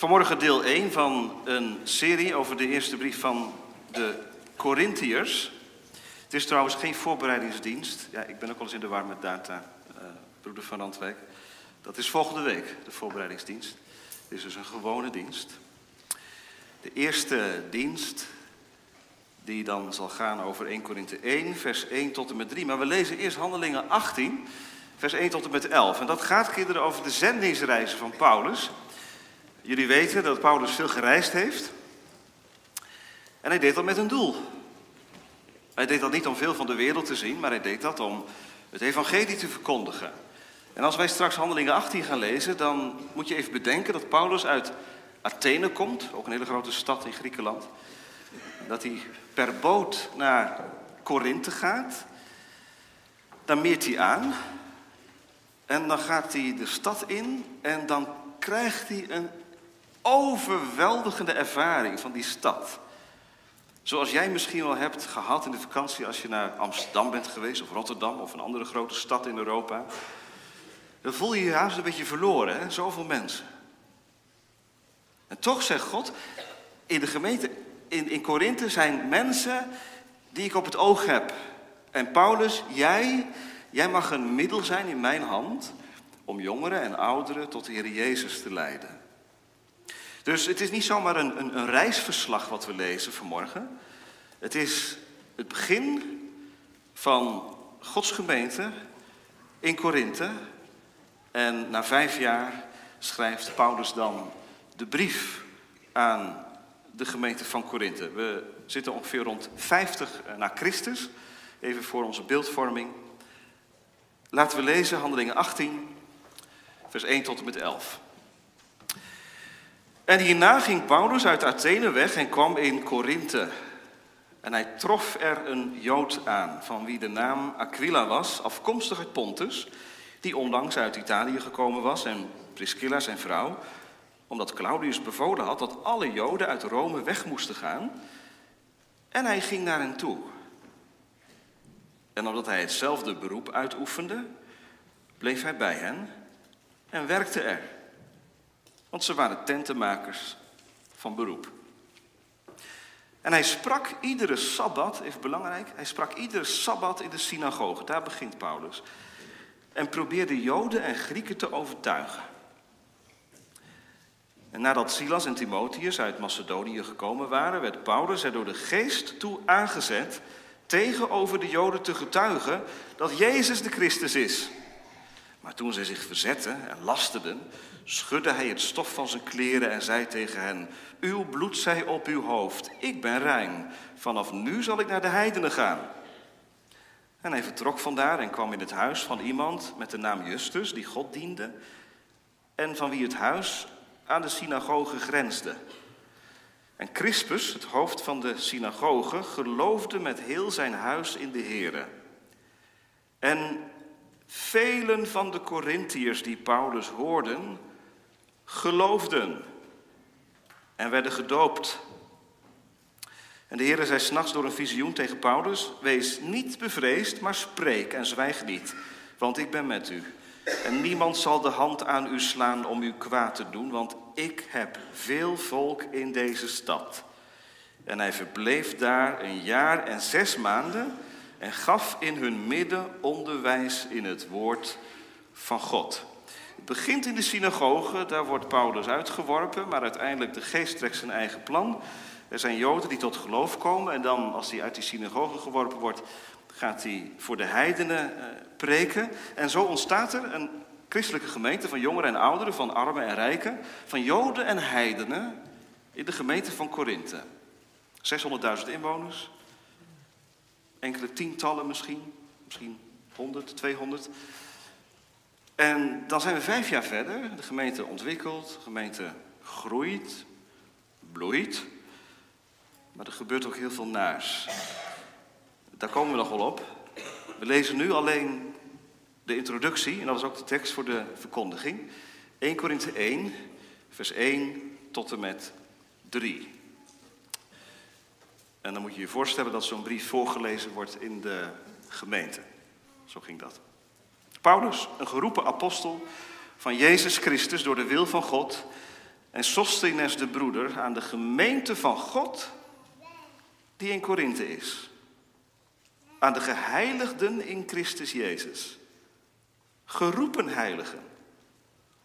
Vanmorgen deel 1 van een serie over de eerste brief van de Corinthiërs. Het is trouwens geen voorbereidingsdienst. Ja, ik ben ook wel eens in de war met data, uh, broeder van Randwijk. Dat is volgende week, de voorbereidingsdienst. Het is dus een gewone dienst. De eerste dienst, die dan zal gaan over 1 Korinthe 1, vers 1 tot en met 3. Maar we lezen eerst Handelingen 18, vers 1 tot en met 11. En dat gaat, kinderen, over de zendingsreizen van Paulus. Jullie weten dat Paulus veel gereisd heeft. En hij deed dat met een doel. Hij deed dat niet om veel van de wereld te zien, maar hij deed dat om het evangelie te verkondigen. En als wij straks Handelingen 18 gaan lezen, dan moet je even bedenken dat Paulus uit Athene komt, ook een hele grote stad in Griekenland. Dat hij per boot naar Korinthe gaat. Dan meert hij aan. En dan gaat hij de stad in en dan krijgt hij een overweldigende ervaring van die stad. Zoals jij misschien wel hebt gehad in de vakantie als je naar Amsterdam bent geweest, of Rotterdam, of een andere grote stad in Europa. Dan voel je je haast een beetje verloren, hè? zoveel mensen. En toch zegt God, in de gemeente in, in Korinthe zijn mensen die ik op het oog heb. En Paulus, jij, jij mag een middel zijn in mijn hand om jongeren en ouderen tot de Heer Jezus te leiden. Dus het is niet zomaar een, een, een reisverslag wat we lezen vanmorgen. Het is het begin van Gods gemeente in Korinthe. En na vijf jaar schrijft Paulus dan de brief aan de gemeente van Korinthe. We zitten ongeveer rond 50 na Christus. Even voor onze beeldvorming. Laten we lezen Handelingen 18, vers 1 tot en met 11. En hierna ging Paulus uit Athene weg en kwam in Korinthe. En hij trof er een Jood aan, van wie de naam Aquila was, afkomstig uit Pontus, die onlangs uit Italië gekomen was, en Priscilla zijn vrouw, omdat Claudius bevolen had dat alle Joden uit Rome weg moesten gaan. En hij ging naar hen toe. En omdat hij hetzelfde beroep uitoefende, bleef hij bij hen en werkte er. Want ze waren tentenmakers van beroep. En hij sprak iedere sabbat, even belangrijk, hij sprak iedere sabbat in de synagoge, daar begint Paulus. En probeerde Joden en Grieken te overtuigen. En nadat Silas en Timotheus uit Macedonië gekomen waren, werd Paulus er door de geest toe aangezet tegenover de Joden te getuigen dat Jezus de Christus is. Maar toen zij zich verzetten en lasteden, schudde hij het stof van zijn kleren en zei tegen hen: Uw bloed zij op uw hoofd, ik ben rein. Vanaf nu zal ik naar de heidenen gaan. En hij vertrok vandaar en kwam in het huis van iemand met de naam Justus, die God diende, en van wie het huis aan de synagoge grensde. En Crispus, het hoofd van de synagoge, geloofde met heel zijn huis in de Here. En velen van de Corinthiërs die Paulus hoorden, geloofden en werden gedoopt. En de Heer zei s'nachts door een visioen tegen Paulus: Wees niet bevreesd, maar spreek en zwijg niet, want ik ben met u. En niemand zal de hand aan u slaan om u kwaad te doen, want ik heb veel volk in deze stad. En hij verbleef daar een jaar en zes maanden en gaf in hun midden onderwijs in het woord van God. Het begint in de synagoge, daar wordt Paulus uitgeworpen, maar uiteindelijk de geest trekt zijn eigen plan. Er zijn Joden die tot geloof komen en dan, als hij uit die synagoge geworpen wordt, gaat hij voor de heidenen eh, preken. En zo ontstaat er een christelijke gemeente van jongeren en ouderen, van armen en rijken, van Joden en heidenen in de gemeente van Korinthe. 600.000 inwoners, enkele tientallen misschien, misschien 100, 200. En dan zijn we vijf jaar verder. De gemeente ontwikkelt, de gemeente groeit, bloeit. Maar er gebeurt ook heel veel naars. Daar komen we nog wel op. We lezen nu alleen de introductie, en dat is ook de tekst voor de verkondiging. 1 Korinthe 1, vers 1 tot en met 3. En dan moet je je voorstellen dat zo'n brief voorgelezen wordt in de gemeente. Zo ging dat. Paulus, een geroepen apostel van Jezus Christus door de wil van God, en Sosthenes de broeder aan de gemeente van God die in Korinthe is. Aan de geheiligden in Christus Jezus. Geroepen heiligen.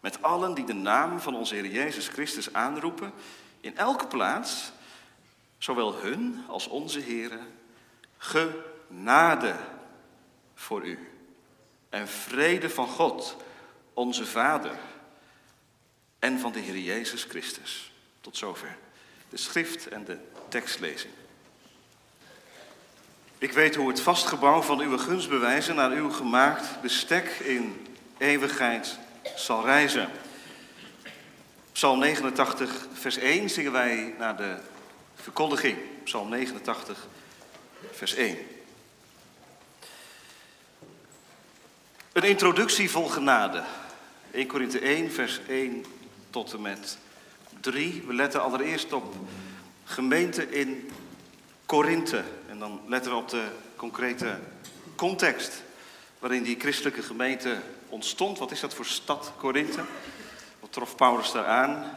Met allen die de naam van onze Heer Jezus Christus aanroepen, in elke plaats, zowel hun als onze Heren, genade voor u. En vrede van God, onze Vader, en van de Heer Jezus Christus. Tot zover de schrift en de tekstlezing. Ik weet hoe het vastgebouw van uw gunstbewijzen naar uw gemaakt bestek in eeuwigheid zal reizen. Psalm 89, vers 1 zingen wij naar de verkondiging. Psalm 89, vers 1. Een introductie vol genade. 1 Korinthe 1, vers 1 tot en met 3. We letten allereerst op gemeente in Korinthe. En dan letten we op de concrete context waarin die christelijke gemeente ontstond. Wat is dat voor stad, Korinthe? Wat trof Paulus daar aan?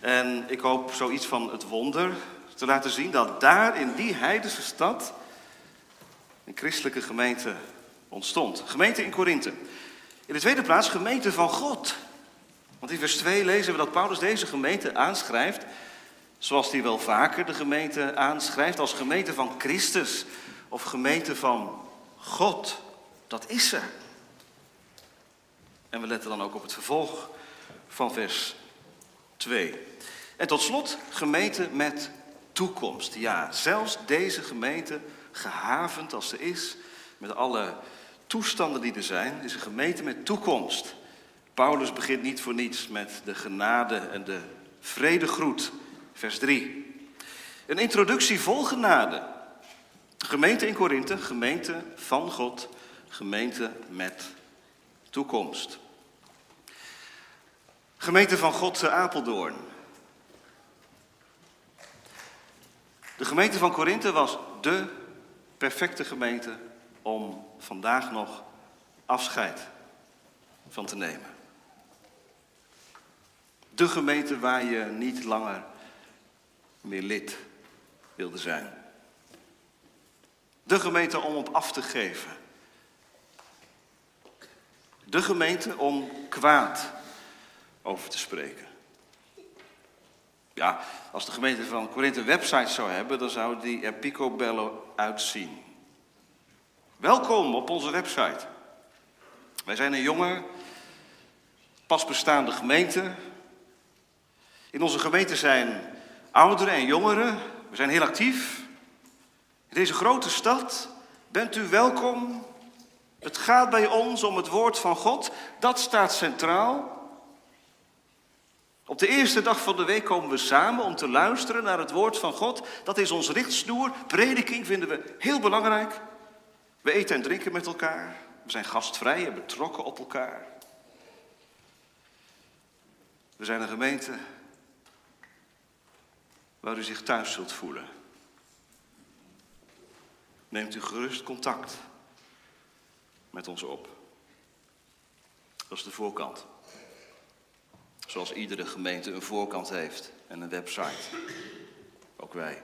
En ik hoop zoiets van het wonder te laten zien dat daar in die heidense stad een christelijke gemeente ontstond. Gemeente in Korinthe. In de tweede plaats gemeente van God. Want in vers 2 lezen we dat Paulus deze gemeente aanschrijft, zoals hij wel vaker de gemeente aanschrijft, als gemeente van Christus of gemeente van God. Dat is ze. En we letten dan ook op het vervolg van vers 2. En tot slot, gemeente met toekomst. Ja, zelfs deze gemeente, gehavend als ze is, met alle toestanden die er zijn, is een gemeente met toekomst. Paulus begint niet voor niets met de genade en de vredegroet, vers 3. Een introductie vol genade. Gemeente in Korinthe, gemeente van God, gemeente met toekomst. Gemeente van God Apeldoorn. De gemeente van Korinthe was de perfecte gemeente om vandaag nog afscheid van te nemen. De gemeente waar je niet langer meer lid wilde zijn. De gemeente om op af te geven. De gemeente om kwaad over te spreken. Ja, als de gemeente van Korinthe een website zou hebben, dan zou die er picobello uitzien. Welkom op onze website. Wij zijn een jonge, pas bestaande gemeente in onze gemeente zijn ouderen en jongeren. We zijn heel actief. In deze grote stad bent u welkom. Het gaat bij ons om het woord van God. Dat staat centraal. Op de eerste dag van de week komen we samen om te luisteren naar het woord van God. Dat is ons richtsnoer. Prediking vinden we heel belangrijk. We eten en drinken met elkaar. We zijn gastvrij en betrokken op elkaar. We zijn een gemeente waar u zich thuis zult voelen. Neemt u gerust contact met ons op. Dat is de voorkant. Zoals iedere gemeente een voorkant heeft en een website. Ook wij.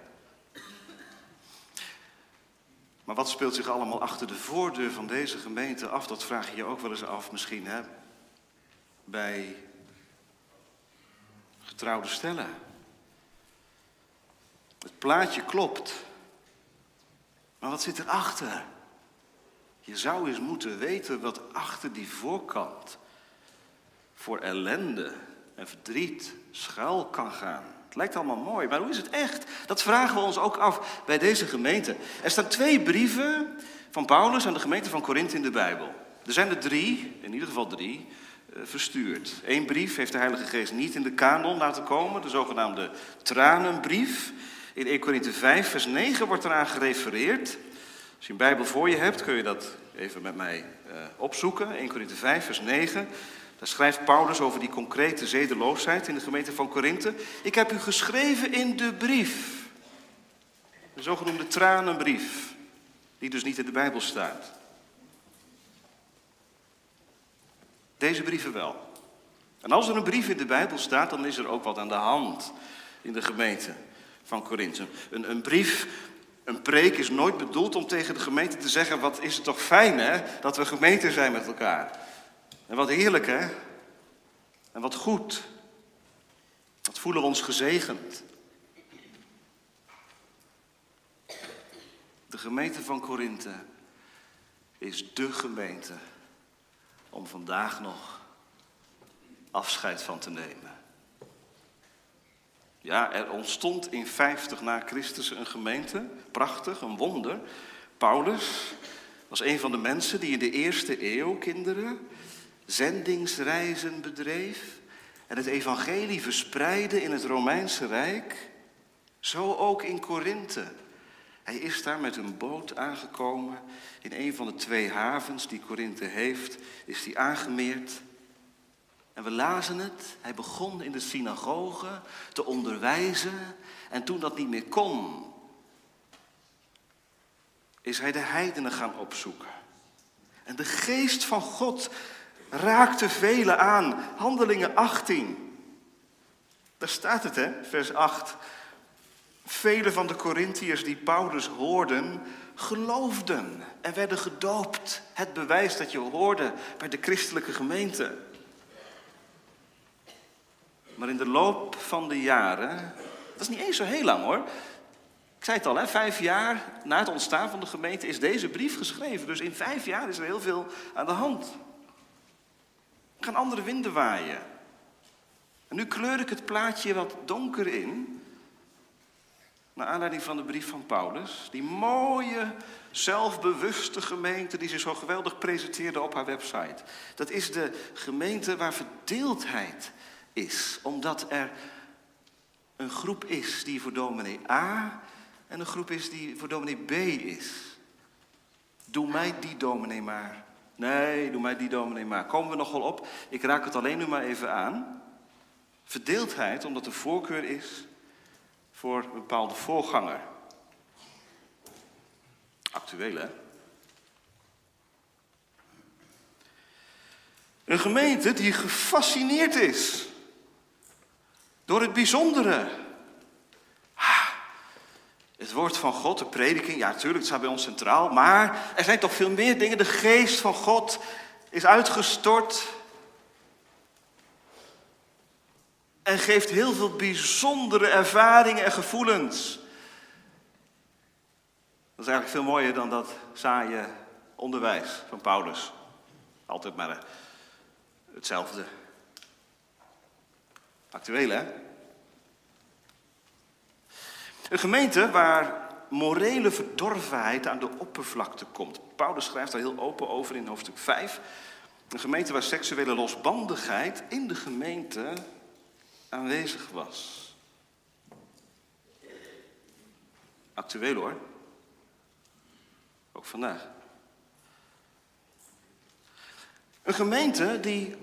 Maar wat speelt zich allemaal achter de voordeur van deze gemeente af? Dat vraag je je ook wel eens af misschien, hè? Bij getrouwde stellen. Het plaatje klopt. Maar wat zit erachter? Je zou eens moeten weten wat achter die voorkant voor ellende en verdriet schuil kan gaan. Lijkt allemaal mooi, maar hoe is het echt? Dat vragen we ons ook af bij deze gemeente. Er staan twee brieven van Paulus aan de gemeente van Korinthe in de Bijbel. Er zijn er drie, in ieder geval drie, eh, verstuurd. Eén brief heeft de Heilige Geest niet in de kanon laten komen, de zogenaamde tranenbrief. In 1 Korinthe 5, vers 9 wordt eraan gerefereerd. Als je een Bijbel voor je hebt, kun je dat even met mij uh, opzoeken. 1 Korinthe 5, vers 9. Daar schrijft Paulus over die concrete zedeloosheid in de gemeente van Korinthe. Ik heb u geschreven in de brief. De zogenoemde tranenbrief. Die dus niet in de Bijbel staat. Deze brieven wel. En als er een brief in de Bijbel staat, dan is er ook wat aan de hand in de gemeente van Korinthe. Een, een brief, een preek is nooit bedoeld om tegen de gemeente te zeggen: wat is het toch fijn hè, dat we gemeente zijn met elkaar. En wat heerlijk hè. En wat goed. Wat voelen we ons gezegend. De gemeente van Korinthe is dé gemeente om vandaag nog afscheid van te nemen. Ja, er ontstond in 50 na Christus een gemeente, prachtig, een wonder. Paulus was een van de mensen die in de eerste eeuw, kinderen, zendingsreizen bedreef en het evangelie verspreidde in het Romeinse Rijk. Zo ook in Korinthe. Hij is daar met een boot aangekomen. In een van de twee havens die Korinthe heeft, is hij aangemeerd. En we lazen het. Hij begon in de synagoge te onderwijzen. En toen dat niet meer kon, is hij de heidenen gaan opzoeken. En de geest van God raakte velen aan. Handelingen 18. Daar staat het, hè, vers 8. Vele van de Corinthiërs die Paulus hoorden, geloofden en werden gedoopt. Het bewijs dat je hoorde bij de christelijke gemeente. Maar in de loop van de jaren, dat is niet eens zo heel lang hoor. Ik zei het al, hè, vijf jaar na het ontstaan van de gemeente is deze brief geschreven. Dus in vijf jaar is er heel veel aan de hand. Gaan andere winden waaien. En nu kleur ik het plaatje wat donker in. Naar aanleiding van de brief van Paulus. Die mooie, zelfbewuste gemeente die zich zo geweldig presenteerde op haar website. Dat is de gemeente waar verdeeldheid is. Omdat er een groep is die voor dominee A en een groep is die voor dominee B is. Doe mij die dominee maar. Nee, doe mij die dominee maar. Komen we nog wel op? Ik raak het alleen nu maar even aan. Verdeeldheid omdat er voorkeur is voor een bepaalde voorganger. Actueel, hè? Een gemeente die gefascineerd is door het bijzondere. Het woord van God, de prediking, ja natuurlijk, het staat bij ons centraal. Maar er zijn toch veel meer dingen. De geest van God is uitgestort. En geeft heel veel bijzondere ervaringen en gevoelens. Dat is eigenlijk veel mooier dan dat saaie onderwijs van Paulus. Altijd maar hetzelfde. Actueel, hè? Een gemeente waar morele verdorvenheid aan de oppervlakte komt. Paulus schrijft daar heel open over in hoofdstuk 5. Een gemeente waar seksuele losbandigheid in de gemeente aanwezig was. Actueel hoor. Ook vandaag. Een gemeente die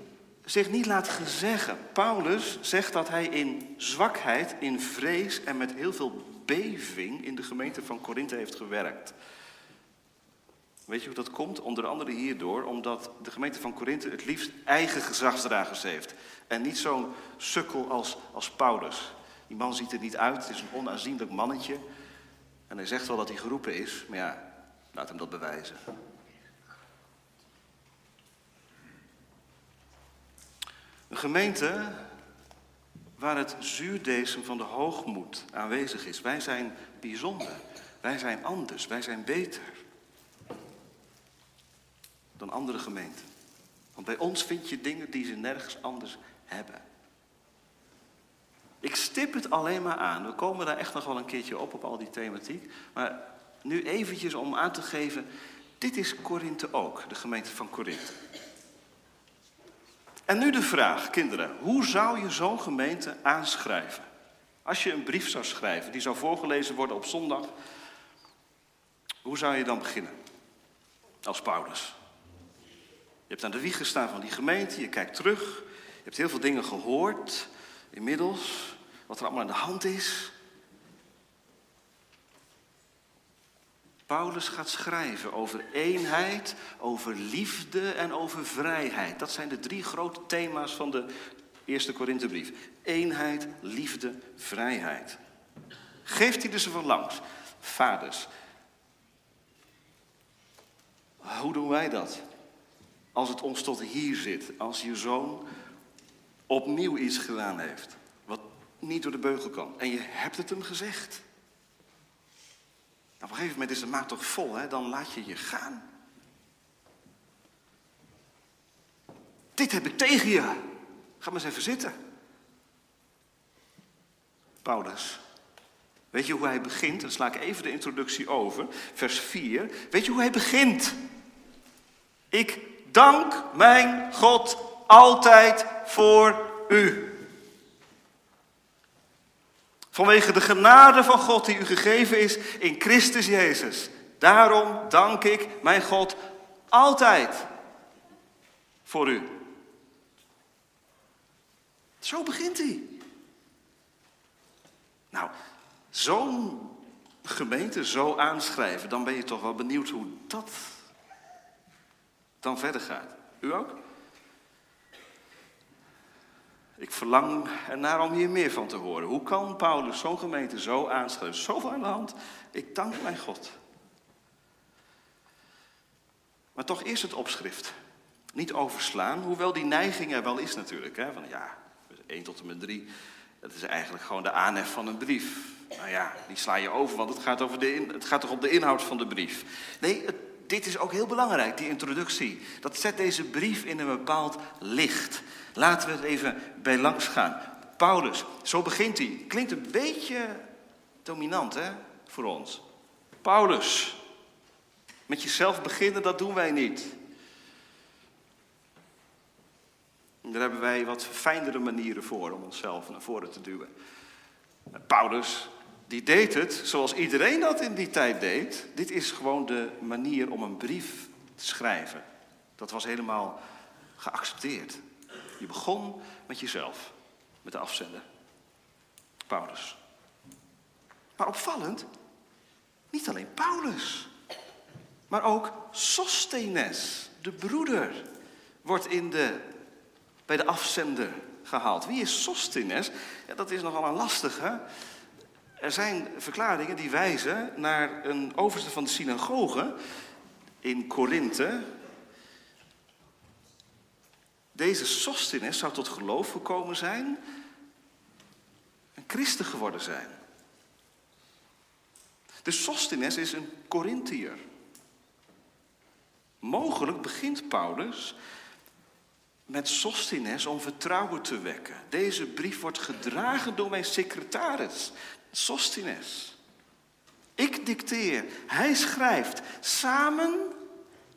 zich niet laat gezeggen. Paulus zegt dat hij in zwakheid, in vrees en met heel veel beving in de gemeente van Korinthe heeft gewerkt. Weet je hoe dat komt? Onder andere hierdoor, omdat de gemeente van Korinthe het liefst eigen gezagsdragers heeft. En niet zo'n sukkel als, als Paulus. Die man ziet er niet uit, het is een onaanzienlijk mannetje. En hij zegt wel dat hij geroepen is, maar ja, laat hem dat bewijzen. Een gemeente waar het zuurdesem van de hoogmoed aanwezig is. Wij zijn bijzonder, wij zijn anders, wij zijn beter dan andere gemeenten. Want bij ons vind je dingen die ze nergens anders hebben. Ik stip het alleen maar aan. We komen daar echt nog wel een keertje op, op al die thematiek. Maar nu eventjes om aan te geven, dit is Korinthe ook, de gemeente van Korinthe. En nu de vraag, kinderen, hoe zou je zo'n gemeente aanschrijven? Als je een brief zou schrijven, die zou voorgelezen worden op zondag, hoe zou je dan beginnen? Als Paulus. Je hebt aan de wieg gestaan van die gemeente, je kijkt terug, je hebt heel veel dingen gehoord inmiddels, wat er allemaal aan de hand is. Paulus gaat schrijven over eenheid, over liefde en over vrijheid. Dat zijn de drie grote thema's van de Eerste Korinthebrief. Eenheid, liefde, vrijheid. Geeft hij dus van langs. Vaders. Hoe doen wij dat? Als het ons tot hier zit. Als je zoon opnieuw iets gedaan heeft. Wat niet door de beugel kan. En je hebt het hem gezegd. Op een gegeven moment is de maat toch vol, hè? dan laat je je gaan. Dit heb ik tegen je. Ga maar eens even zitten. Paulus. Weet je hoe hij begint? Dan sla ik even de introductie over. Vers 4. Weet je hoe hij begint? Ik dank mijn God altijd voor u. Vanwege de genade van God die u gegeven is in Christus Jezus. Daarom dank ik mijn God altijd voor u. Zo begint hij. Nou, zo'n gemeente zo aanschrijven, dan ben je toch wel benieuwd hoe dat dan verder gaat. U ook? Ik verlang ernaar om hier meer van te horen. Hoe kan Paulus zo'n gemeente zo aanschrijven? Zoveel aan de hand. Ik dank mijn God. Maar toch eerst het opschrift. Niet overslaan, hoewel die neiging er wel is natuurlijk. Hè? Van ja, 1 tot en met 3, dat is eigenlijk gewoon de aanhef van een brief. Nou ja, die sla je over, want het gaat, over de het gaat toch om de inhoud van de brief. Nee, het, dit is ook heel belangrijk, die introductie. Dat zet deze brief in een bepaald licht. Laten we het even bij langs gaan. Paulus, zo begint hij. Klinkt een beetje dominant, hè, voor ons. Paulus, met jezelf beginnen, dat doen wij niet. Daar hebben wij wat fijnere manieren voor om onszelf naar voren te duwen. Paulus, die deed het zoals iedereen dat in die tijd deed. Dit is gewoon de manier om een brief te schrijven. Dat was helemaal geaccepteerd. Je begon met jezelf, met de afzender. Paulus. Maar opvallend, niet alleen Paulus, maar ook Sostenes, de broeder, wordt in de bij de afzender gehaald. Wie is Sostenes? Ja, dat is nogal een lastige. Er zijn verklaringen die wijzen naar een overste van de synagoge in Korinthe. Deze Sostenes zou tot geloof gekomen zijn, een christen geworden zijn. De Sostenes is een Corinthiër. Mogelijk begint Paulus met Sostines om vertrouwen te wekken. Deze brief wordt gedragen door mijn secretaris, Sostines. Ik dicteer, hij schrijft. Samen,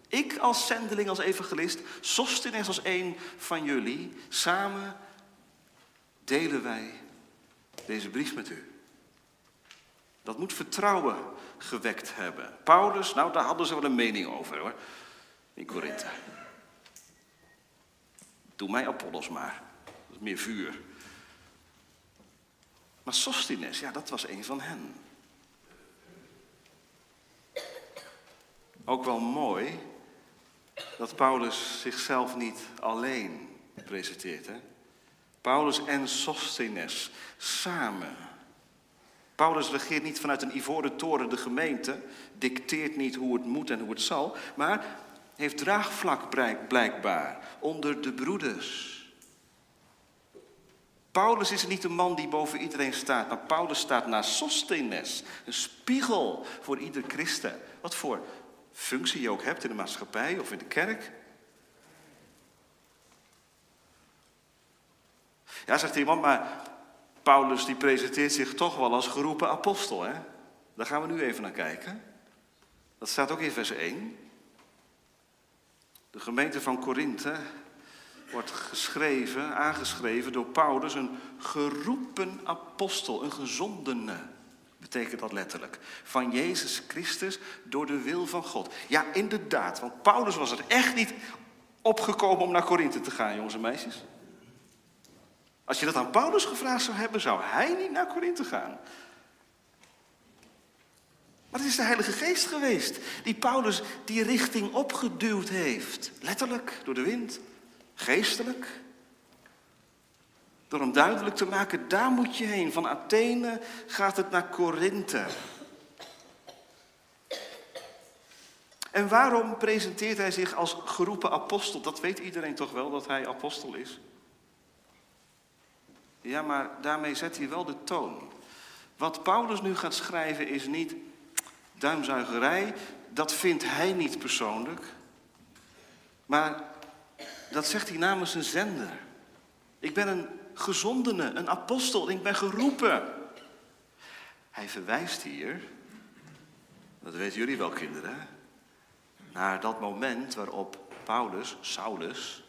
ik als zendeling, als evangelist, Sostines als een van jullie, samen delen wij deze brief met u. Dat moet vertrouwen gewekt hebben. Paulus, nou daar hadden ze wel een mening over hoor, in Korinthe. Doe mij Apollos maar. Dat is meer vuur. Maar Sostines, ja, dat was een van hen. Ook wel mooi dat Paulus zichzelf niet alleen presenteert. Hè? Paulus en Sostines samen. Paulus regeert niet vanuit een ivoren toren de gemeente, dicteert niet hoe het moet en hoe het zal, maar heeft draagvlak blijkbaar onder de broeders. Paulus is niet een man die boven iedereen staat, maar Paulus staat naast Sostenes, een spiegel voor ieder christen. Wat voor functie je ook hebt in de maatschappij of in de kerk. Ja, zegt iemand, maar Paulus die presenteert zich toch wel als geroepen apostel. Hè? Daar gaan we nu even naar kijken. Dat staat ook in vers 1. De gemeente van Korinthe wordt geschreven, aangeschreven door Paulus, een geroepen apostel, een gezondene, betekent dat letterlijk. Van Jezus Christus door de wil van God. Ja, inderdaad, want Paulus was er echt niet opgekomen om naar Korinthe te gaan, jongens en meisjes. Als je dat aan Paulus gevraagd zou hebben, zou hij niet naar Korinthe gaan. Maar het is de Heilige Geest geweest die Paulus die richting opgeduwd heeft. Letterlijk, door de wind. Geestelijk. Door hem duidelijk te maken, daar moet je heen. Van Athene gaat het naar Korinthe. En waarom presenteert hij zich als geroepen apostel? Dat weet iedereen toch wel dat hij apostel is? Ja, maar daarmee zet hij wel de toon. Wat Paulus nu gaat schrijven is niet duimzuigerij, dat vindt hij niet persoonlijk. Maar dat zegt hij namens een zender. Ik ben een gezondene, een apostel, ik ben geroepen. Hij verwijst hier, dat weten jullie wel kinderen, naar dat moment waarop Paulus, Saulus,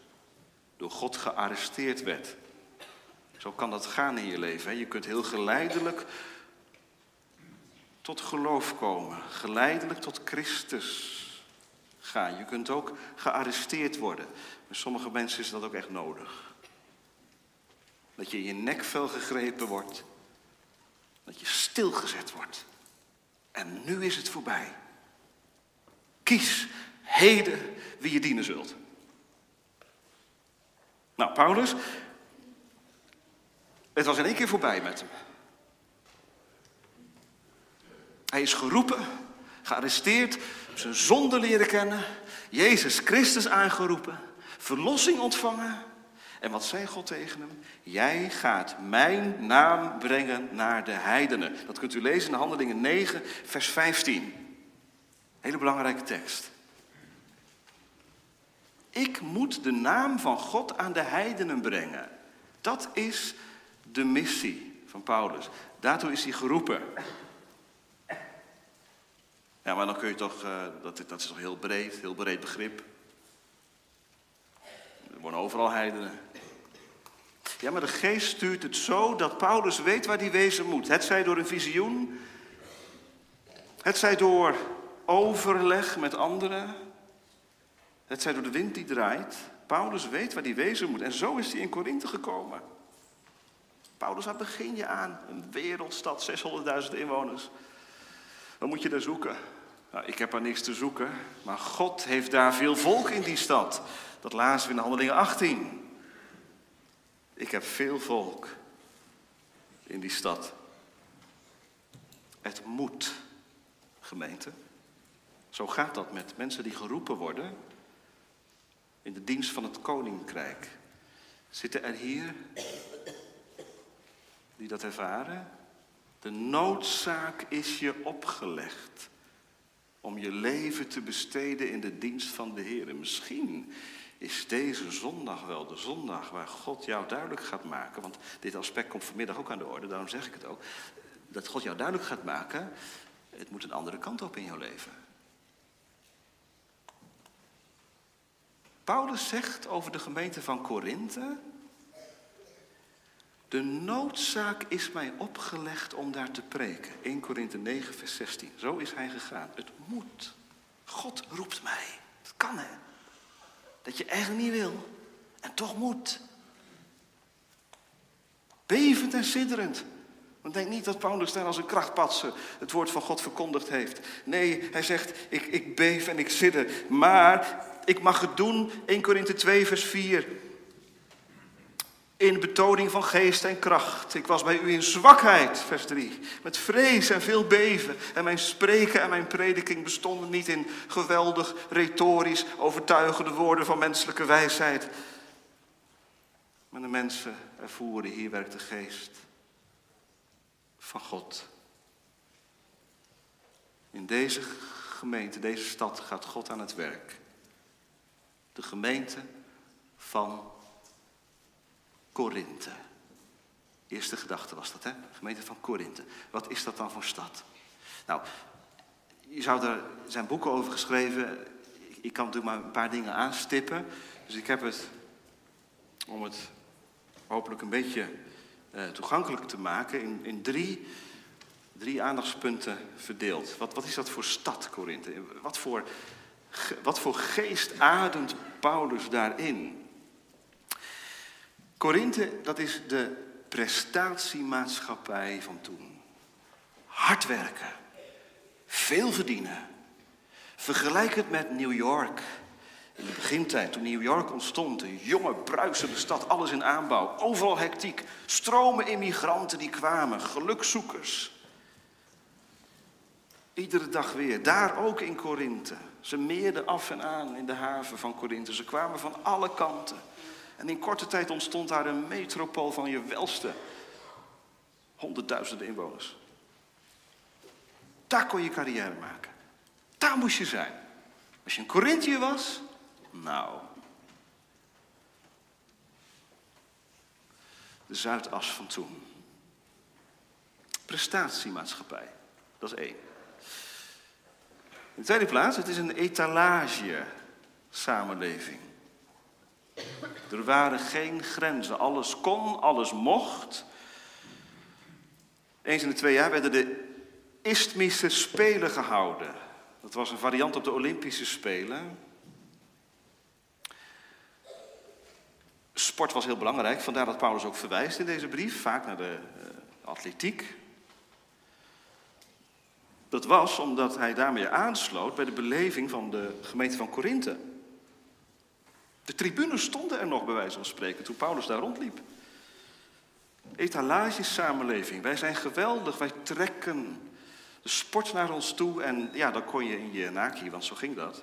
door God gearresteerd werd. Zo kan dat gaan in je leven. Je kunt heel geleidelijk tot geloof komen, geleidelijk tot Christus gaan. Je kunt ook gearresteerd worden. Bij sommige mensen is dat ook echt nodig. Dat je in je nekvel gegrepen wordt. Dat je stilgezet wordt. En nu is het voorbij. Kies heden wie je dienen zult. Nou, Paulus, het was in één keer voorbij met hem. Hij is geroepen, gearresteerd, zijn zonde leren kennen, Jezus Christus aangeroepen, verlossing ontvangen. En wat zei God tegen hem? Jij gaat mijn naam brengen naar de heidenen. Dat kunt u lezen in Handelingen 9, vers 15. Hele belangrijke tekst. Ik moet de naam van God aan de heidenen brengen. Dat is de missie van Paulus. Daartoe is hij geroepen. Ja, maar dan kun je toch, uh, dat, dat is toch heel breed, heel breed begrip. Er worden overal heidenen. Ja, maar de geest stuurt het zo dat Paulus weet waar hij wezen moet. Het zij door een visioen, het zij door overleg met anderen, het zij door de wind die draait. Paulus weet waar hij wezen moet en zo is hij in Korinthe gekomen. Paulus, waar begin je aan? Een wereldstad, 600.000 inwoners. Wat moet je daar zoeken? Nou, ik heb er niks te zoeken, maar God heeft daar veel volk in die stad. Dat lazen we in Handelingen 18. Ik heb veel volk in die stad. Het moet, gemeente. Zo gaat dat met mensen die geroepen worden in de dienst van het koninkrijk. Zitten er hier die dat ervaren? De noodzaak is je opgelegd om je leven te besteden in de dienst van de Heer. misschien is deze zondag wel de zondag waar God jou duidelijk gaat maken. Want dit aspect komt vanmiddag ook aan de orde, daarom zeg ik het ook. Dat God jou duidelijk gaat maken, het moet een andere kant op in jouw leven. Paulus zegt over de gemeente van Korinthe, de noodzaak is mij opgelegd om daar te preken. 1 Korinthe 9, vers 16. Zo is hij gegaan. Het moet. God roept mij. Het kan hè. Dat je eigenlijk niet wil en toch moet. Bevend en sidderend. Want denk niet dat Paulus daar als een krachtpatser het woord van God verkondigd heeft. Nee, hij zegt, ik, ik beef en ik sidder. Maar ik mag het doen, 1 Korinthe 2 vers 4 in betoning van geest en kracht. Ik was bij u in zwakheid, vers 3, met vrees en veel beven. En mijn spreken en mijn prediking bestonden niet in geweldig, retorisch, overtuigende woorden van menselijke wijsheid. Maar de mensen ervoeren, hier werkt de geest van God. In deze gemeente, deze stad gaat God aan het werk. De gemeente van Korinthe. Eerste gedachte was dat, hè? Gemeente van Korinthe. Wat is dat dan voor stad? Nou, je zou er zijn boeken over geschreven. Ik kan natuurlijk maar een paar dingen aanstippen. Dus ik heb het, om het hopelijk een beetje uh, toegankelijk te maken, in, in drie, drie aandachtspunten verdeeld. Wat, wat is dat voor stad, Korinthe? Wat voor, wat voor geest ademt Paulus daarin? Korinthe, dat is de prestatiemaatschappij van toen. Hard werken, veel verdienen. Vergelijk het met New York In de begintijd, toen New York ontstond, een jonge, bruisende stad, alles in aanbouw, overal hectiek, stromen immigranten die kwamen, gelukzoekers. Iedere dag weer, daar ook in Korinthe. Ze meerden af en aan in de haven van Korinthe. Ze kwamen van alle kanten. En in korte tijd ontstond daar een metropool van je welste. Honderdduizenden inwoners. Daar kon je carrière maken. Daar moest je zijn. Als je in Corinthië was, nou. De Zuidas van toen. Prestatiemaatschappij, dat is één. In de tweede plaats, het is een etalage samenleving. Er waren geen grenzen. Alles kon, alles mocht. Eens in de twee jaar werden de Isthmische Spelen gehouden. Dat was een variant op de Olympische Spelen. Sport was heel belangrijk, vandaar dat Paulus ook verwijst in deze brief, vaak naar de uh, atletiek. Dat was omdat hij daarmee aansloot bij de beleving van de gemeente van Korinthe. De tribunes stonden er nog bij wijze van spreken toen Paulus daar rondliep. Etalages samenleving. Wij zijn geweldig, wij trekken de sport naar ons toe. En ja, dan kon je in je naki, want zo ging dat.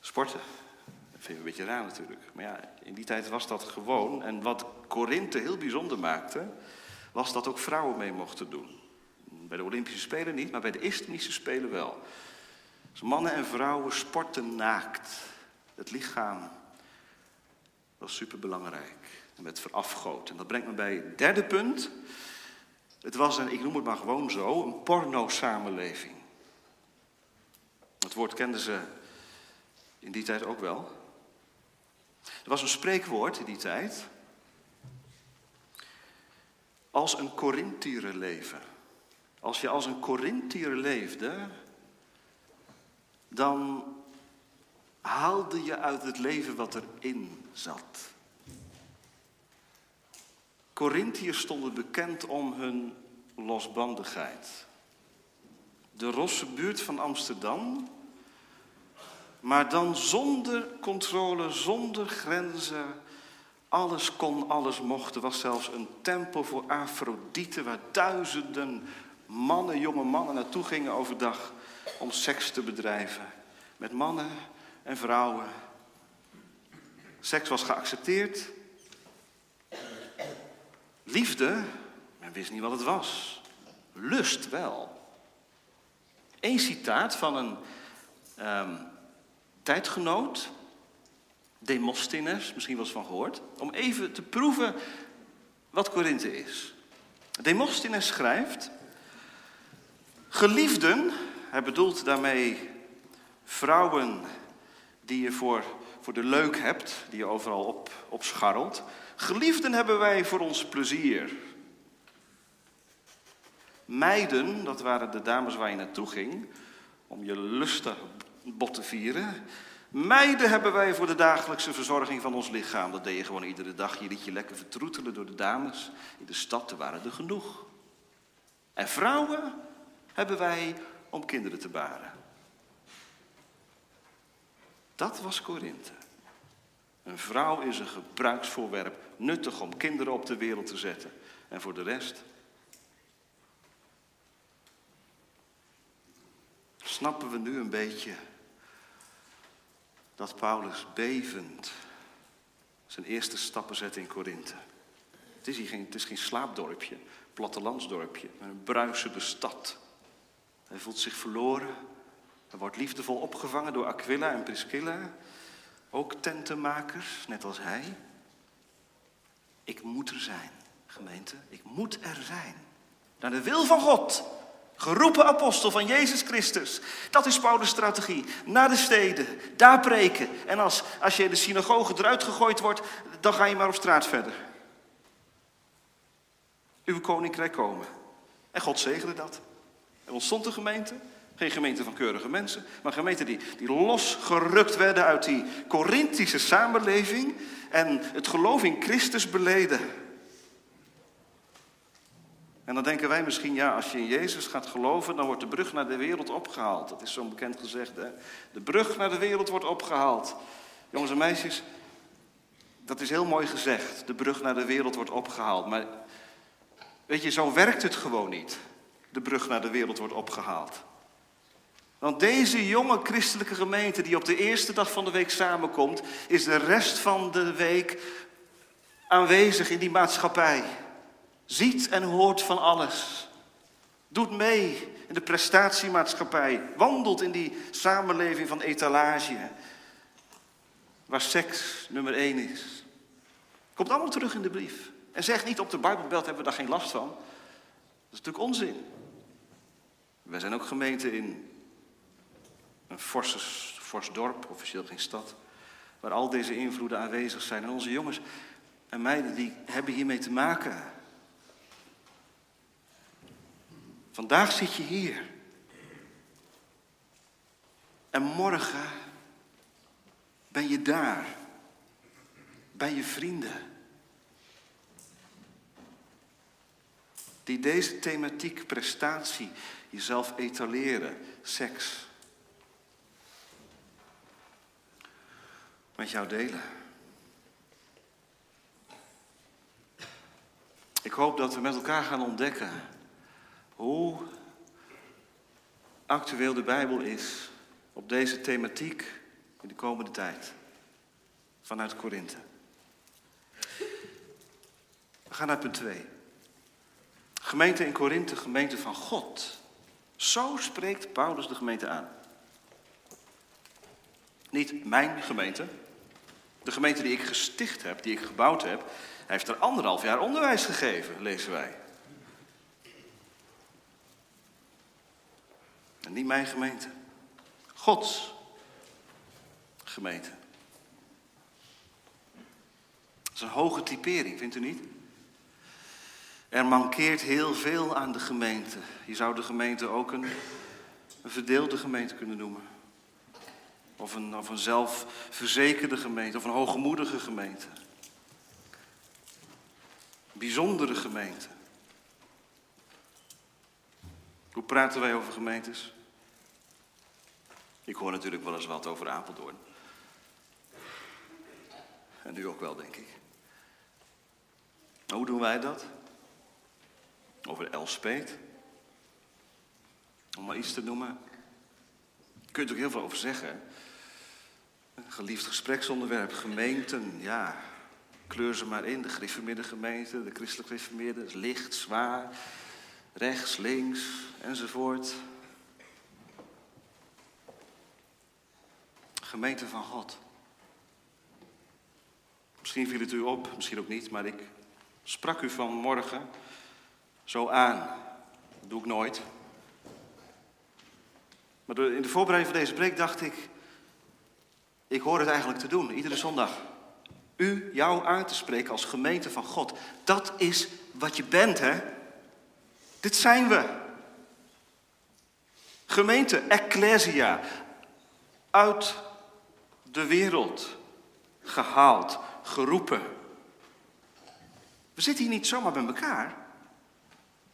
Sporten. Dat vind je een beetje raar natuurlijk. Maar ja, in die tijd was dat gewoon. En wat Korinthe heel bijzonder maakte, was dat ook vrouwen mee mochten doen. Bij de Olympische Spelen niet, maar bij de Isthmische Spelen wel. Dus mannen en vrouwen sporten naakt. Het lichaam was superbelangrijk. En werd verafgoot. En dat brengt me bij het derde punt. Het was een, ik noem het maar gewoon zo, een porno-samenleving. Het woord kenden ze in die tijd ook wel. Er was een spreekwoord in die tijd. Als een Corinthieren leven. Als je als een Corinthiër leefde, dan haalde je uit het leven wat erin zat. Corinthiërs stonden bekend om hun losbandigheid. De rosse buurt van Amsterdam, maar dan zonder controle, zonder grenzen. Alles kon, alles mocht. Er was zelfs een tempel voor Afrodite waar duizenden mannen, jonge mannen naartoe gingen overdag om seks te bedrijven. Met mannen en vrouwen. Seks was geaccepteerd. Liefde, men wist niet wat het was. Lust wel. Eén citaat van een um, tijdgenoot, Demosthenes, misschien wel eens van gehoord, om even te proeven wat Korinthe is. Demosthenes schrijft: Geliefden, hij bedoelt daarmee vrouwen die je voor, voor de leuk hebt, die je overal op, scharrelt. Geliefden hebben wij voor ons plezier. Meiden, dat waren de dames waar je naartoe ging, om je lustig bot te vieren. Meiden hebben wij voor de dagelijkse verzorging van ons lichaam. Dat deed je gewoon iedere dag. Je liet je lekker vertroetelen door de dames. In de stad waren er genoeg. En vrouwen hebben wij om kinderen te baren. Dat was Korinthe. Een vrouw is een gebruiksvoorwerp, nuttig om kinderen op de wereld te zetten. En voor de rest. Snappen we nu een beetje dat Paulus bevend zijn eerste stappen zet in Korinthe? Het is hier geen, het is geen slaapdorpje, plattelandsdorpje, maar een bruisende stad. Hij voelt zich verloren. Hij wordt liefdevol opgevangen door Aquila en Priscilla. Ook tentenmakers, net als hij. Ik moet er zijn, gemeente. Ik moet er zijn. Naar de wil van God. Geroepen apostel van Jezus Christus. Dat is Paulus' strategie. Naar de steden, daar preken. En als, als je in de synagoge eruit gegooid wordt, dan ga je maar op straat verder. Uw koninkrijk komen. En God zegende dat. Er ontstond een gemeente. Geen gemeente van keurige mensen, maar gemeenten die, die losgerukt werden uit die Corinthische samenleving en het geloof in Christus beleden. En dan denken wij misschien, ja, als je in Jezus gaat geloven, dan wordt de brug naar de wereld opgehaald. Dat is zo'n bekend gezegd, hè? De brug naar de wereld wordt opgehaald. Jongens en meisjes, dat is heel mooi gezegd. De brug naar de wereld wordt opgehaald. Maar weet je, zo werkt het gewoon niet. De brug naar de wereld wordt opgehaald. Want deze jonge christelijke gemeente die op de eerste dag van de week samenkomt, is de rest van de week aanwezig in die maatschappij. Ziet en hoort van alles. Doet mee in de prestatiemaatschappij. Wandelt in die samenleving van etalage. Waar seks nummer één is. Komt allemaal terug in de brief. En zeg niet op de Bijbelbelt hebben we daar geen last van. Dat is natuurlijk onzin. Wij zijn ook gemeente in een forse, fors dorp, officieel geen stad, waar al deze invloeden aanwezig zijn. En onze jongens en meiden die hebben hiermee te maken. Vandaag zit je hier. En morgen ben je daar. Bij je vrienden. Die deze thematiek, prestatie, jezelf etaleren, seks, met jou delen. Ik hoop dat we met elkaar gaan ontdekken hoe actueel de Bijbel is op deze thematiek in de komende tijd. Vanuit Korinthe. We gaan naar punt 2. Gemeente in Korinthe, gemeente van God. Zo spreekt Paulus de gemeente aan. Niet mijn gemeente. De gemeente die ik gesticht heb, die ik gebouwd heb, heeft er anderhalf jaar onderwijs gegeven, lezen wij. En niet mijn gemeente. Gods gemeente. Dat is een hoge typering, vindt u niet? Er mankeert heel veel aan de gemeente. Je zou de gemeente ook een, een verdeelde gemeente kunnen noemen. Of een, of een zelfverzekerde gemeente, of een hoogmoedige gemeente. Bijzondere gemeente. Hoe praten wij over gemeentes? Ik hoor natuurlijk wel eens wat over Apeldoorn. En u ook wel, denk ik. hoe doen wij dat? Over Elspeet. Om maar iets te noemen. Kun je er ook heel veel over zeggen. Geliefd gespreksonderwerp, gemeenten, ja. Kleur ze maar in, de gereformeerde gemeente, de christelijk gereformeerde, licht, zwaar, rechts, links, enzovoort. Gemeente van God. Misschien viel het u op, misschien ook niet, maar ik sprak u vanmorgen zo aan. Dat doe ik nooit. Maar in de voorbereiding van deze preek dacht ik, ik hoor het eigenlijk te doen, iedere zondag. U, jou aan te spreken als gemeente van God. Dat is wat je bent, hè? Dit zijn we. Gemeente, ecclesia. Uit de wereld. Gehaald, geroepen. We zitten hier niet zomaar bij elkaar.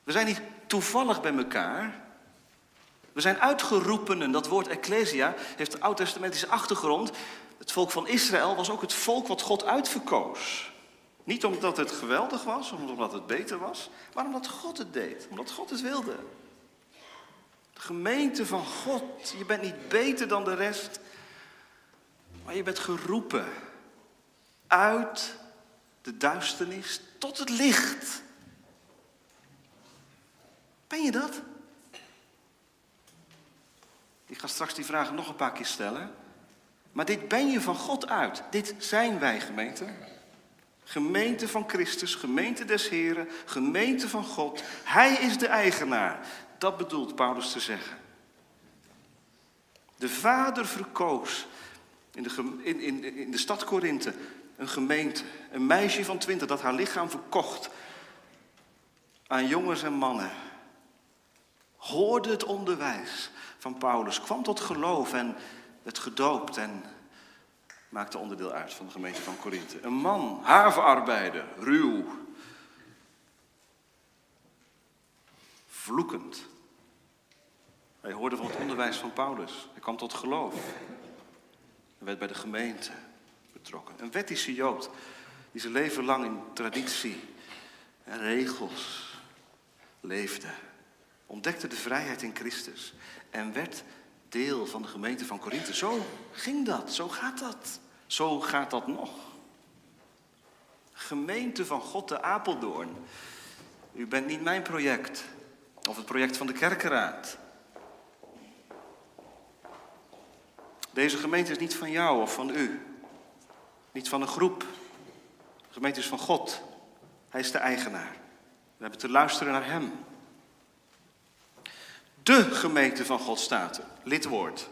We zijn niet toevallig bij elkaar. We zijn uitgeroepenen. Dat woord ecclesia heeft een oud-testamentische achtergrond. Het volk van Israël was ook het volk wat God uitverkoos. Niet omdat het geweldig was, omdat het beter was, maar omdat God het deed, omdat God het wilde. De gemeente van God, je bent niet beter dan de rest, maar je bent geroepen uit de duisternis tot het licht. Ben je dat? Ik ga straks die vragen nog een paar keer stellen. Maar dit ben je van God uit. Dit zijn wij, gemeente. Gemeente van Christus, gemeente des Heren, gemeente van God. Hij is de eigenaar. Dat bedoelt Paulus te zeggen. De vader verkoos in de, in, in, in de stad Korinthe een gemeente, een meisje van twintig dat haar lichaam verkocht aan jongens en mannen. Hoorde het onderwijs van Paulus, kwam tot geloof en werd gedoopt en maakte onderdeel uit van de gemeente van Korinthe. Een man, havenarbeider, ruw, vloekend. Hij hoorde van het onderwijs van Paulus. Hij kwam tot geloof. Hij werd bij de gemeente betrokken. Een wettische Jood die zijn leven lang in traditie en regels leefde. Ontdekte de vrijheid in Christus en werd deel van de gemeente van Korinthe. Zo ging dat, zo gaat dat. Zo gaat dat nog. Gemeente van God de Apeldoorn. U bent niet mijn project of het project van de kerkenraad. Deze gemeente is niet van jou of van u. Niet van een groep. De gemeente is van God. Hij is de eigenaar. We hebben te luisteren naar Hem. De gemeente van God staat. Lidwoord.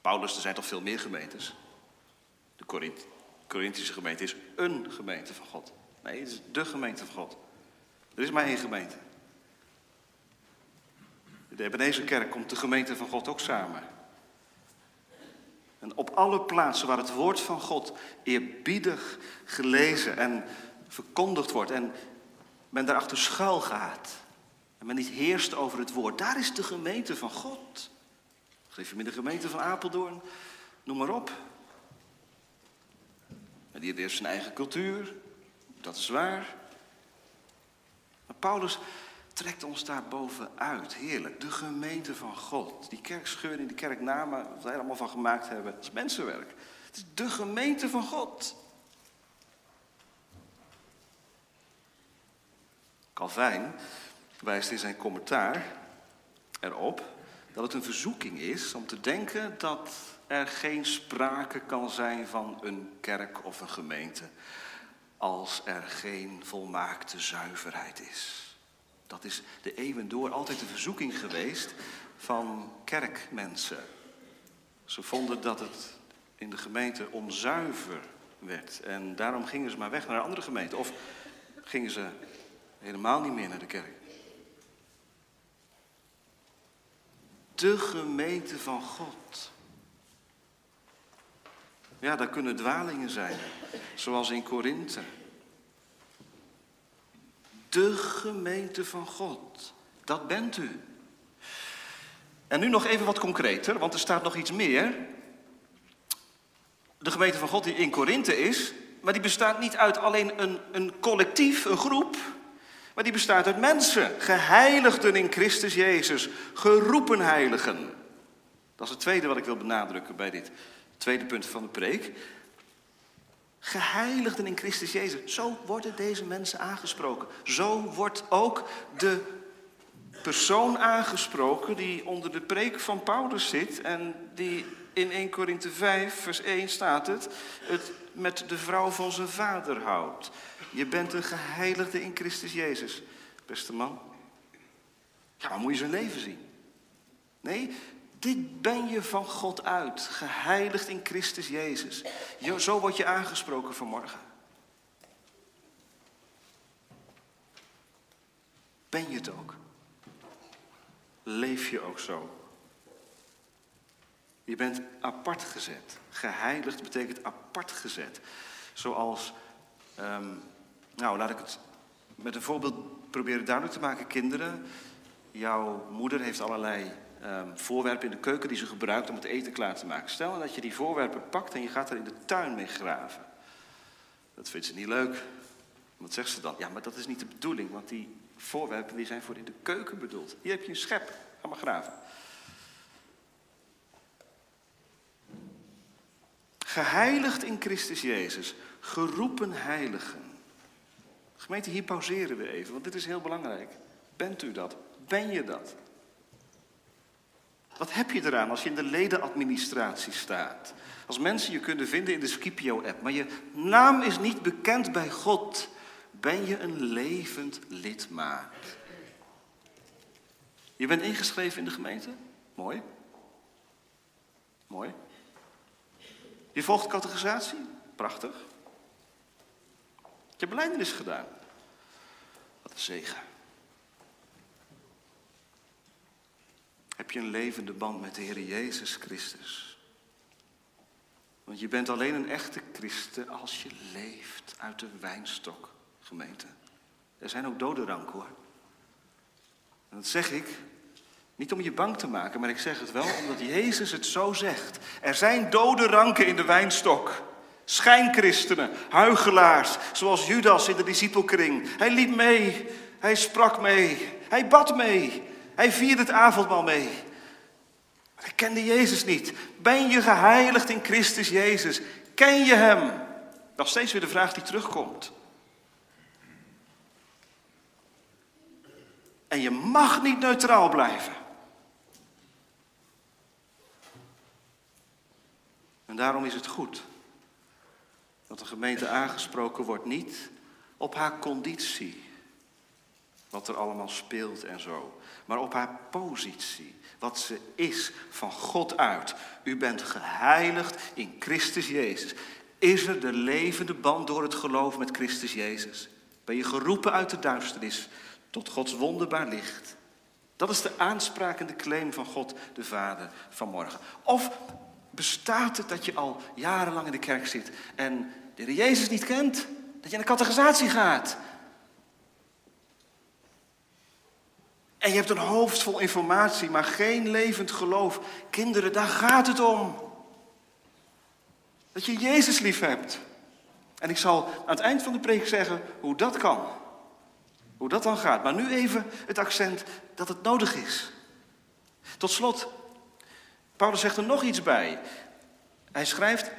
Paulus, er zijn toch veel meer gemeentes? De Corint Corinthische gemeente is een gemeente van God. Nee, het is de gemeente van God. Er is maar één gemeente. De deze kerk komt de gemeente van God ook samen. En op alle plaatsen waar het woord van God eerbiedig gelezen en verkondigd wordt en men daarachter schuil gaat en men niet heerst over het woord, daar is de gemeente van God. Geef je me de gemeente van Apeldoorn, noem maar op. En die heeft zijn eigen cultuur, dat is waar. Maar Paulus trekt ons daar bovenuit. Heerlijk. De gemeente van God. Die kerkscheuring, die kerknamen, wat wij er allemaal van gemaakt hebben. Dat is mensenwerk. Het is de gemeente van God. Calvijn wijst in zijn commentaar erop dat het een verzoeking is om te denken dat er geen sprake kan zijn van een kerk of een gemeente als er geen volmaakte zuiverheid is. Dat is de eeuwen door altijd de verzoeking geweest van kerkmensen. Ze vonden dat het in de gemeente onzuiver werd. En daarom gingen ze maar weg naar een andere gemeente. Of gingen ze helemaal niet meer naar de kerk. De gemeente van God. Ja, daar kunnen dwalingen zijn, zoals in Korinthe de gemeente van God. Dat bent u. En nu nog even wat concreter, want er staat nog iets meer. De gemeente van God die in Korinthe is, maar die bestaat niet uit alleen een, een collectief, een groep, maar die bestaat uit mensen, geheiligden in Christus Jezus, geroepen heiligen. Dat is het tweede wat ik wil benadrukken bij dit tweede punt van de preek. Geheiligden in Christus Jezus. Zo worden deze mensen aangesproken. Zo wordt ook de persoon aangesproken die onder de preek van Paulus zit en die in 1 Korinthe 5, vers 1 staat het, het met de vrouw van zijn vader houdt. Je bent een geheiligde in Christus Jezus, beste man. Ja, maar moet je zijn leven zien? Nee, dit ben je van God uit, geheiligd in Christus Jezus. Zo word je aangesproken vanmorgen. Ben je het ook? Leef je ook zo? Je bent apart gezet. Geheiligd betekent apart gezet. Zoals, um, nou laat ik het met een voorbeeld proberen duidelijk te maken. Kinderen, jouw moeder heeft allerlei um, voorwerpen in de keuken die ze gebruikt om het eten klaar te maken. Stel dat je die voorwerpen pakt en je gaat er in de tuin mee graven. Dat vindt ze niet leuk. Wat zegt ze dan? Ja, maar dat is niet de bedoeling, want die voorwerpen die zijn voor in de keuken bedoeld. Hier heb je een schep, ga maar graven. Geheiligd in Christus Jezus, geroepen heiligen. Gemeente, hier pauzeren we even, want dit is heel belangrijk. Bent u dat? Ben je dat? Wat heb je eraan als je in de ledenadministratie staat? Als mensen je kunnen vinden in de Scipio-app, maar je naam is niet bekend bij God, ben je een levend lidmaat. Je bent ingeschreven in de gemeente? Mooi. Mooi. Je volgt categorisatie? Prachtig. Je hebt gedaan. Een zegen. heb je een levende band met de Heer Jezus Christus. Want je bent alleen een echte christen als je leeft uit de wijnstok, gemeente. Er zijn ook dode ranken hoor. En dat zeg ik niet om je bang te maken, maar ik zeg het wel omdat Jezus het zo zegt. Er zijn dode ranken in de wijnstok. Schijnchristenen, huigelaars, zoals Judas in de discipelkring. Hij liep mee, hij sprak mee, hij bad mee, hij vierde het avondmaal mee. Hij kende Jezus niet. Ben je geheiligd in Christus Jezus? Ken je Hem? Nog steeds weer de vraag die terugkomt. En je mag niet neutraal blijven. En daarom is het goed dat de gemeente aangesproken wordt niet op haar conditie, wat er allemaal speelt en zo, maar op haar positie, wat ze is van God uit. U bent geheiligd in Christus Jezus. Is er de levende band door het geloof met Christus Jezus? Ben je geroepen uit de duisternis tot Gods wonderbaar licht? Dat is de aanspraak en de claim van God de Vader vanmorgen. Of bestaat het dat je al jarenlang in de kerk zit en de Jezus niet kent? Dat je naar catechisatie gaat? En je hebt een hoofd vol informatie, maar geen levend geloof. Kinderen, daar gaat het om. Dat je Jezus lief hebt. En ik zal aan het eind van de preek zeggen hoe dat kan. Hoe dat dan gaat. Maar nu even het accent dat het nodig is. Tot slot, Paulus zegt er nog iets bij. Hij schrijft,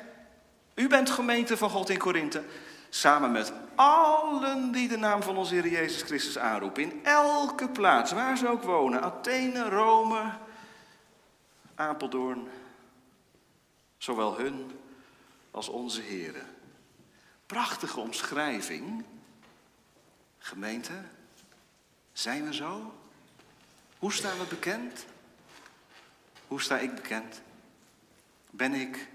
u bent gemeente van God in Korinthe, samen met allen die de naam van onze Heer Jezus Christus aanroepen. In elke plaats, waar ze ook wonen. Athene, Rome, Apeldoorn. Zowel hun als onze heren. Prachtige omschrijving. Gemeente, zijn we zo? Hoe staan we bekend? Hoe sta ik bekend? Ben ik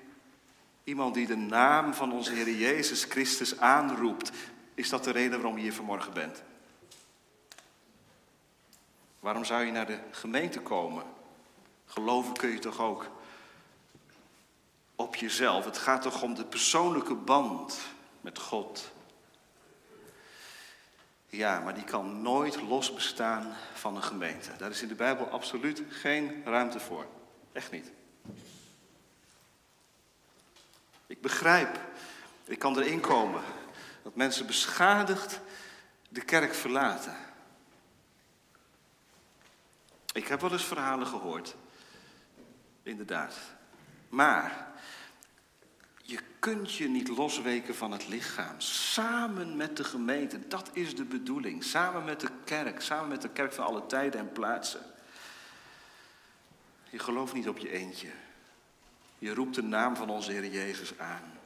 iemand die de naam van onze Heer Jezus Christus aanroept? Is dat de reden waarom je hier vanmorgen bent? Waarom zou je naar de gemeente komen? Geloven kun je toch ook op jezelf. Het gaat toch om de persoonlijke band met God. Ja, maar die kan nooit los bestaan van een gemeente. Daar is in de Bijbel absoluut geen ruimte voor. Echt niet. Ik begrijp, ik kan erin komen, dat mensen beschadigd de kerk verlaten. Ik heb wel eens verhalen gehoord, inderdaad. Maar je kunt je niet losweken van het lichaam. Samen met de gemeente, dat is de bedoeling. Samen met de kerk, samen met de kerk van alle tijden en plaatsen. Je gelooft niet op je eentje. Je roept de naam van onze Heer Jezus aan.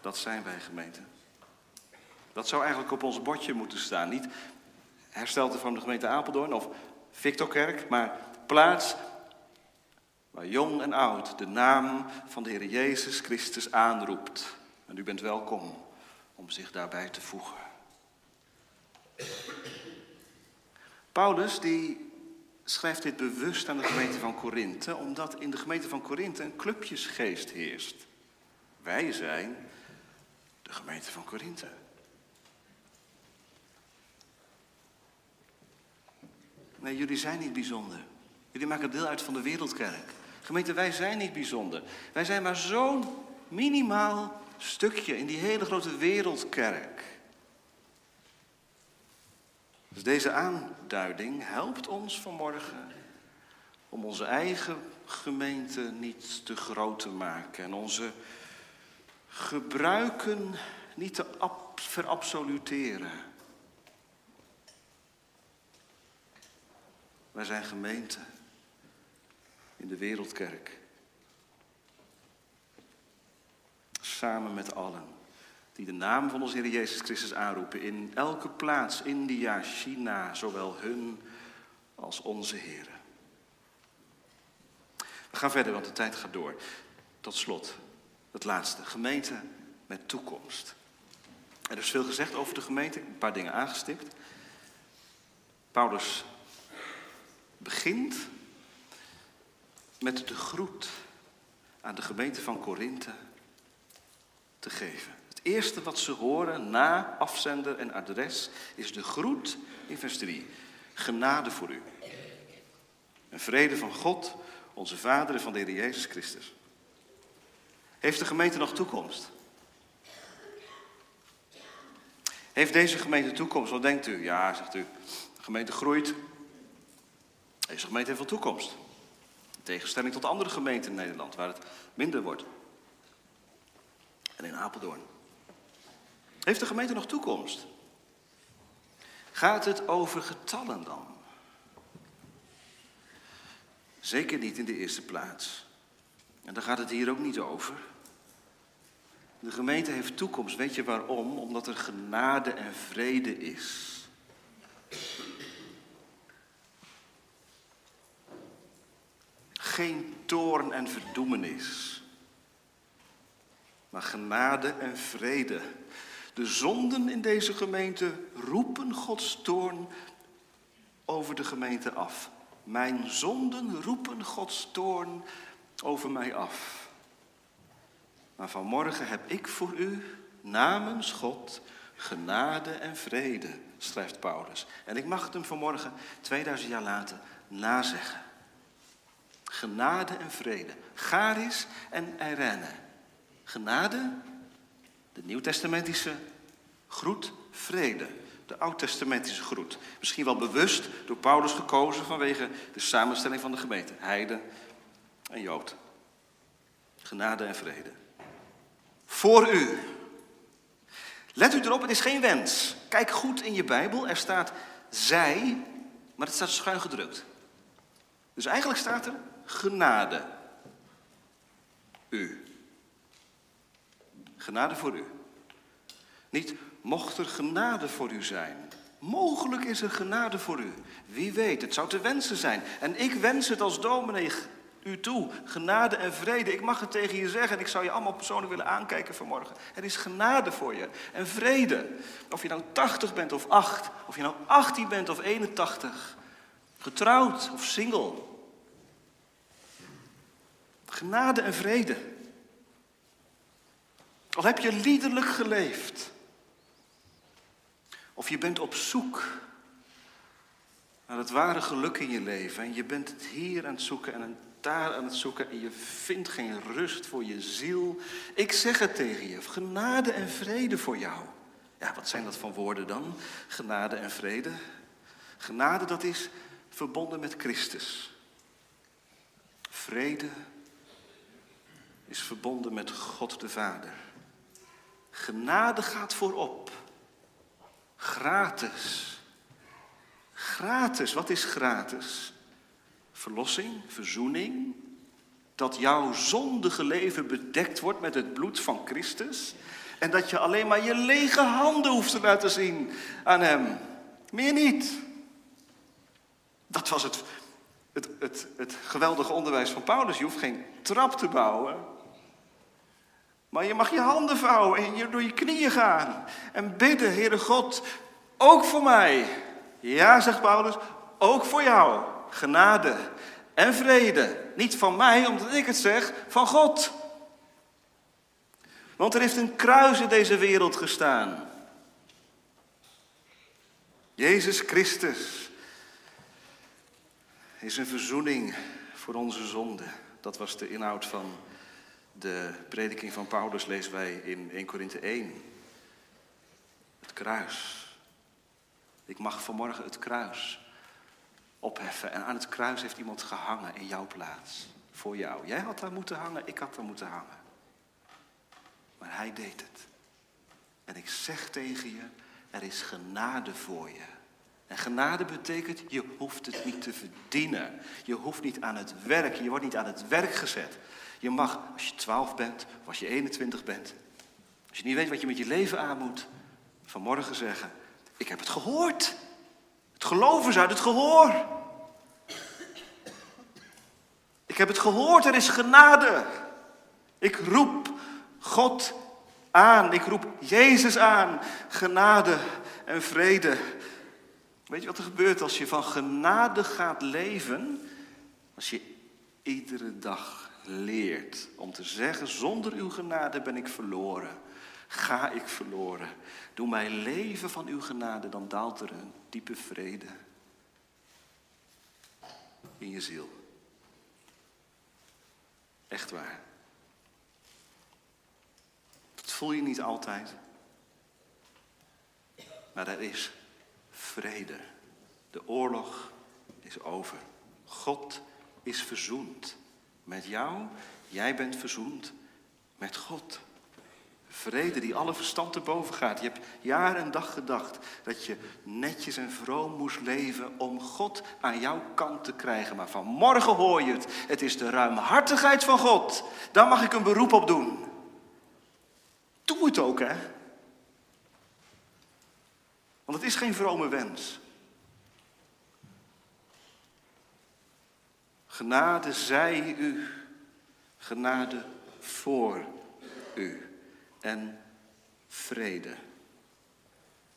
Dat zijn wij gemeente. Dat zou eigenlijk op ons bordje moeten staan. Niet herstelte van de gemeente Apeldoorn of Victorkerk, maar plaats waar jong en oud de naam van de Heer Jezus Christus aanroept. En u bent welkom om zich daarbij te voegen. Paulus die schrijft dit bewust aan de gemeente van Korinthe, omdat in de gemeente van Korinthe een clubjesgeest heerst. Wij zijn de gemeente van Korinthe. Nee, jullie zijn niet bijzonder. Jullie maken deel uit van de wereldkerk. Gemeente, wij zijn niet bijzonder. Wij zijn maar zo'n minimaal stukje in die hele grote wereldkerk. Dus deze aanduiding helpt ons vanmorgen om onze eigen gemeente niet te groot te maken en onze gebruiken niet te verabsoluteren. Wij zijn gemeente in de wereldkerk. Samen met allen die de naam van onze Heer Jezus Christus aanroepen in elke plaats, India, China, zowel hun als onze Heer. We gaan verder, want de tijd gaat door. Tot slot, het laatste, gemeente met toekomst. Er is veel gezegd over de gemeente, een paar dingen aangestipt. Paulus begint met de groet aan de gemeente van Korinthe te geven. Eerste wat ze horen na afzender en adres is de groet in vers 3. Genade voor u. En vrede van God, onze Vader en van de Heer Jezus Christus. Heeft de gemeente nog toekomst? Heeft deze gemeente toekomst? Wat denkt u? Ja, zegt u, de gemeente groeit. Deze gemeente heeft wel toekomst. In tegenstelling tot andere gemeenten in Nederland, waar het minder wordt. En in Apeldoorn. Heeft de gemeente nog toekomst? Gaat het over getallen dan? Zeker niet in de eerste plaats. En daar gaat het hier ook niet over. De gemeente heeft toekomst. Weet je waarom? Omdat er genade en vrede is. Geen toorn en verdoemenis. Maar genade en vrede. De zonden in deze gemeente roepen Gods toorn over de gemeente af. Mijn zonden roepen Gods toorn over mij af. Maar vanmorgen heb ik voor u namens God genade en vrede, schrijft Paulus. En ik mag het hem vanmorgen, 2000 jaar later, nazeggen. Genade en vrede. Charis en Irene. Genade, de nieuwtestamentische groet, vrede. De oud-testamentische groet. Misschien wel bewust door Paulus gekozen vanwege de samenstelling van de gemeente. Heide en Jood. Genade en vrede. Voor u. Let u erop, het is geen wens. Kijk goed in je Bijbel, er staat zij, maar het staat schuin gedrukt. Dus eigenlijk staat er genade. U. Genade voor u. Niet mocht er genade voor u zijn. Mogelijk is er genade voor u. Wie weet, het zou te wensen zijn. En ik wens het als dominee u toe. Genade en vrede. Ik mag het tegen je zeggen en ik zou je allemaal persoonlijk willen aankijken vanmorgen. Er is genade voor je en vrede. Of je nou 80 bent of 8, of je nou 18 bent of 81, getrouwd of single. Genade en vrede. Al heb je liederlijk geleefd. Of je bent op zoek naar het ware geluk in je leven. En je bent het hier aan het zoeken en daar aan het zoeken. En je vindt geen rust voor je ziel. Ik zeg het tegen je. Genade en vrede voor jou. Ja, wat zijn dat van woorden dan? Genade en vrede. Genade, dat is verbonden met Christus. Vrede is verbonden met God de Vader. Genade gaat voorop. Gratis. Gratis, wat is gratis? Verlossing, verzoening. Dat jouw zondige leven bedekt wordt met het bloed van Christus. En dat je alleen maar je lege handen hoeft te laten zien aan Hem. Meer niet. Dat was het, het, het, het geweldige onderwijs van Paulus. Je hoeft geen trap te bouwen. Maar je mag je handen vouwen en je door je knieën gaan. En bidden, Heere God, ook voor mij. Ja, zegt Paulus, ook voor jou. Genade en vrede. Niet van mij, omdat ik het zeg, van God. Want er heeft een kruis in deze wereld gestaan. Jezus Christus is een verzoening voor onze zonde. Dat was de inhoud van de prediking van Paulus, lezen wij in 1 Korinthe 1. Het kruis. Ik mag vanmorgen het kruis opheffen. En aan het kruis heeft iemand gehangen in jouw plaats. Voor jou. Jij had daar moeten hangen, ik had daar moeten hangen. Maar hij deed het. En ik zeg tegen je, er is genade voor je. En genade betekent, je hoeft het niet te verdienen. Je hoeft niet aan het werk, je wordt niet aan het werk gezet. Je mag, als je 12 bent, of als je 21 bent, als je niet weet wat je met je leven aan moet, vanmorgen zeggen, ik heb het gehoord. Het geloof is uit het gehoor. Ik heb het gehoord, er is genade. Ik roep God aan, ik roep Jezus aan. Genade en vrede. Weet je wat er gebeurt als je van genade gaat leven? Als je iedere dag leert om te zeggen, zonder uw genade ben ik verloren. Ga ik verloren. Doe mij leven van uw genade, dan daalt er een diepe vrede in je ziel. Echt waar. Dat voel je niet altijd. Maar er is vrede. De oorlog is over. God is verzoend met jou. Jij bent verzoend met God. Vrede die alle verstand te boven gaat. Je hebt jaar en dag gedacht dat je netjes en vroom moest leven om God aan jouw kant te krijgen. Maar vanmorgen hoor je het. Het is de ruimhartigheid van God. Daar mag ik een beroep op doen. Doe het ook, hè? Want het is geen vrome wens. Genade zij u, genade voor u en vrede.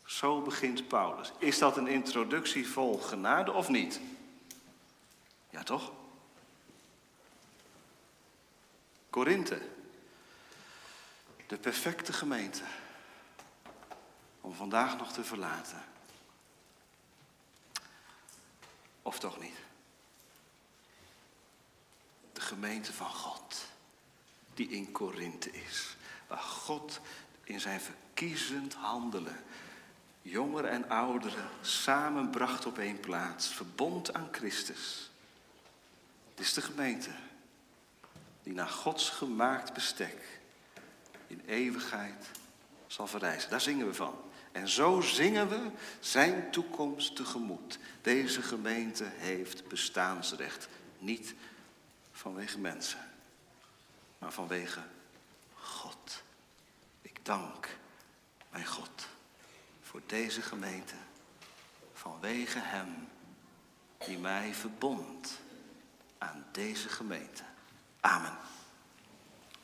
Zo begint Paulus. Is dat een introductie vol genade of niet? Ja, toch? Korinthe, de perfecte gemeente, om vandaag nog te verlaten. Of toch niet? De gemeente van God, die in Korinthe is. Waar God in zijn verkiezend handelen jongeren en ouderen samenbracht op één plaats, verbond aan Christus. Het is de gemeente die naar Gods gemaakt bestek in eeuwigheid zal verrijzen. Daar zingen we van. En zo zingen we zijn toekomst tegemoet. Deze gemeente heeft bestaansrecht. Niet vanwege mensen, maar vanwege God. Ik dank mijn God voor deze gemeente. Vanwege Hem die mij verbond aan deze gemeente. Amen.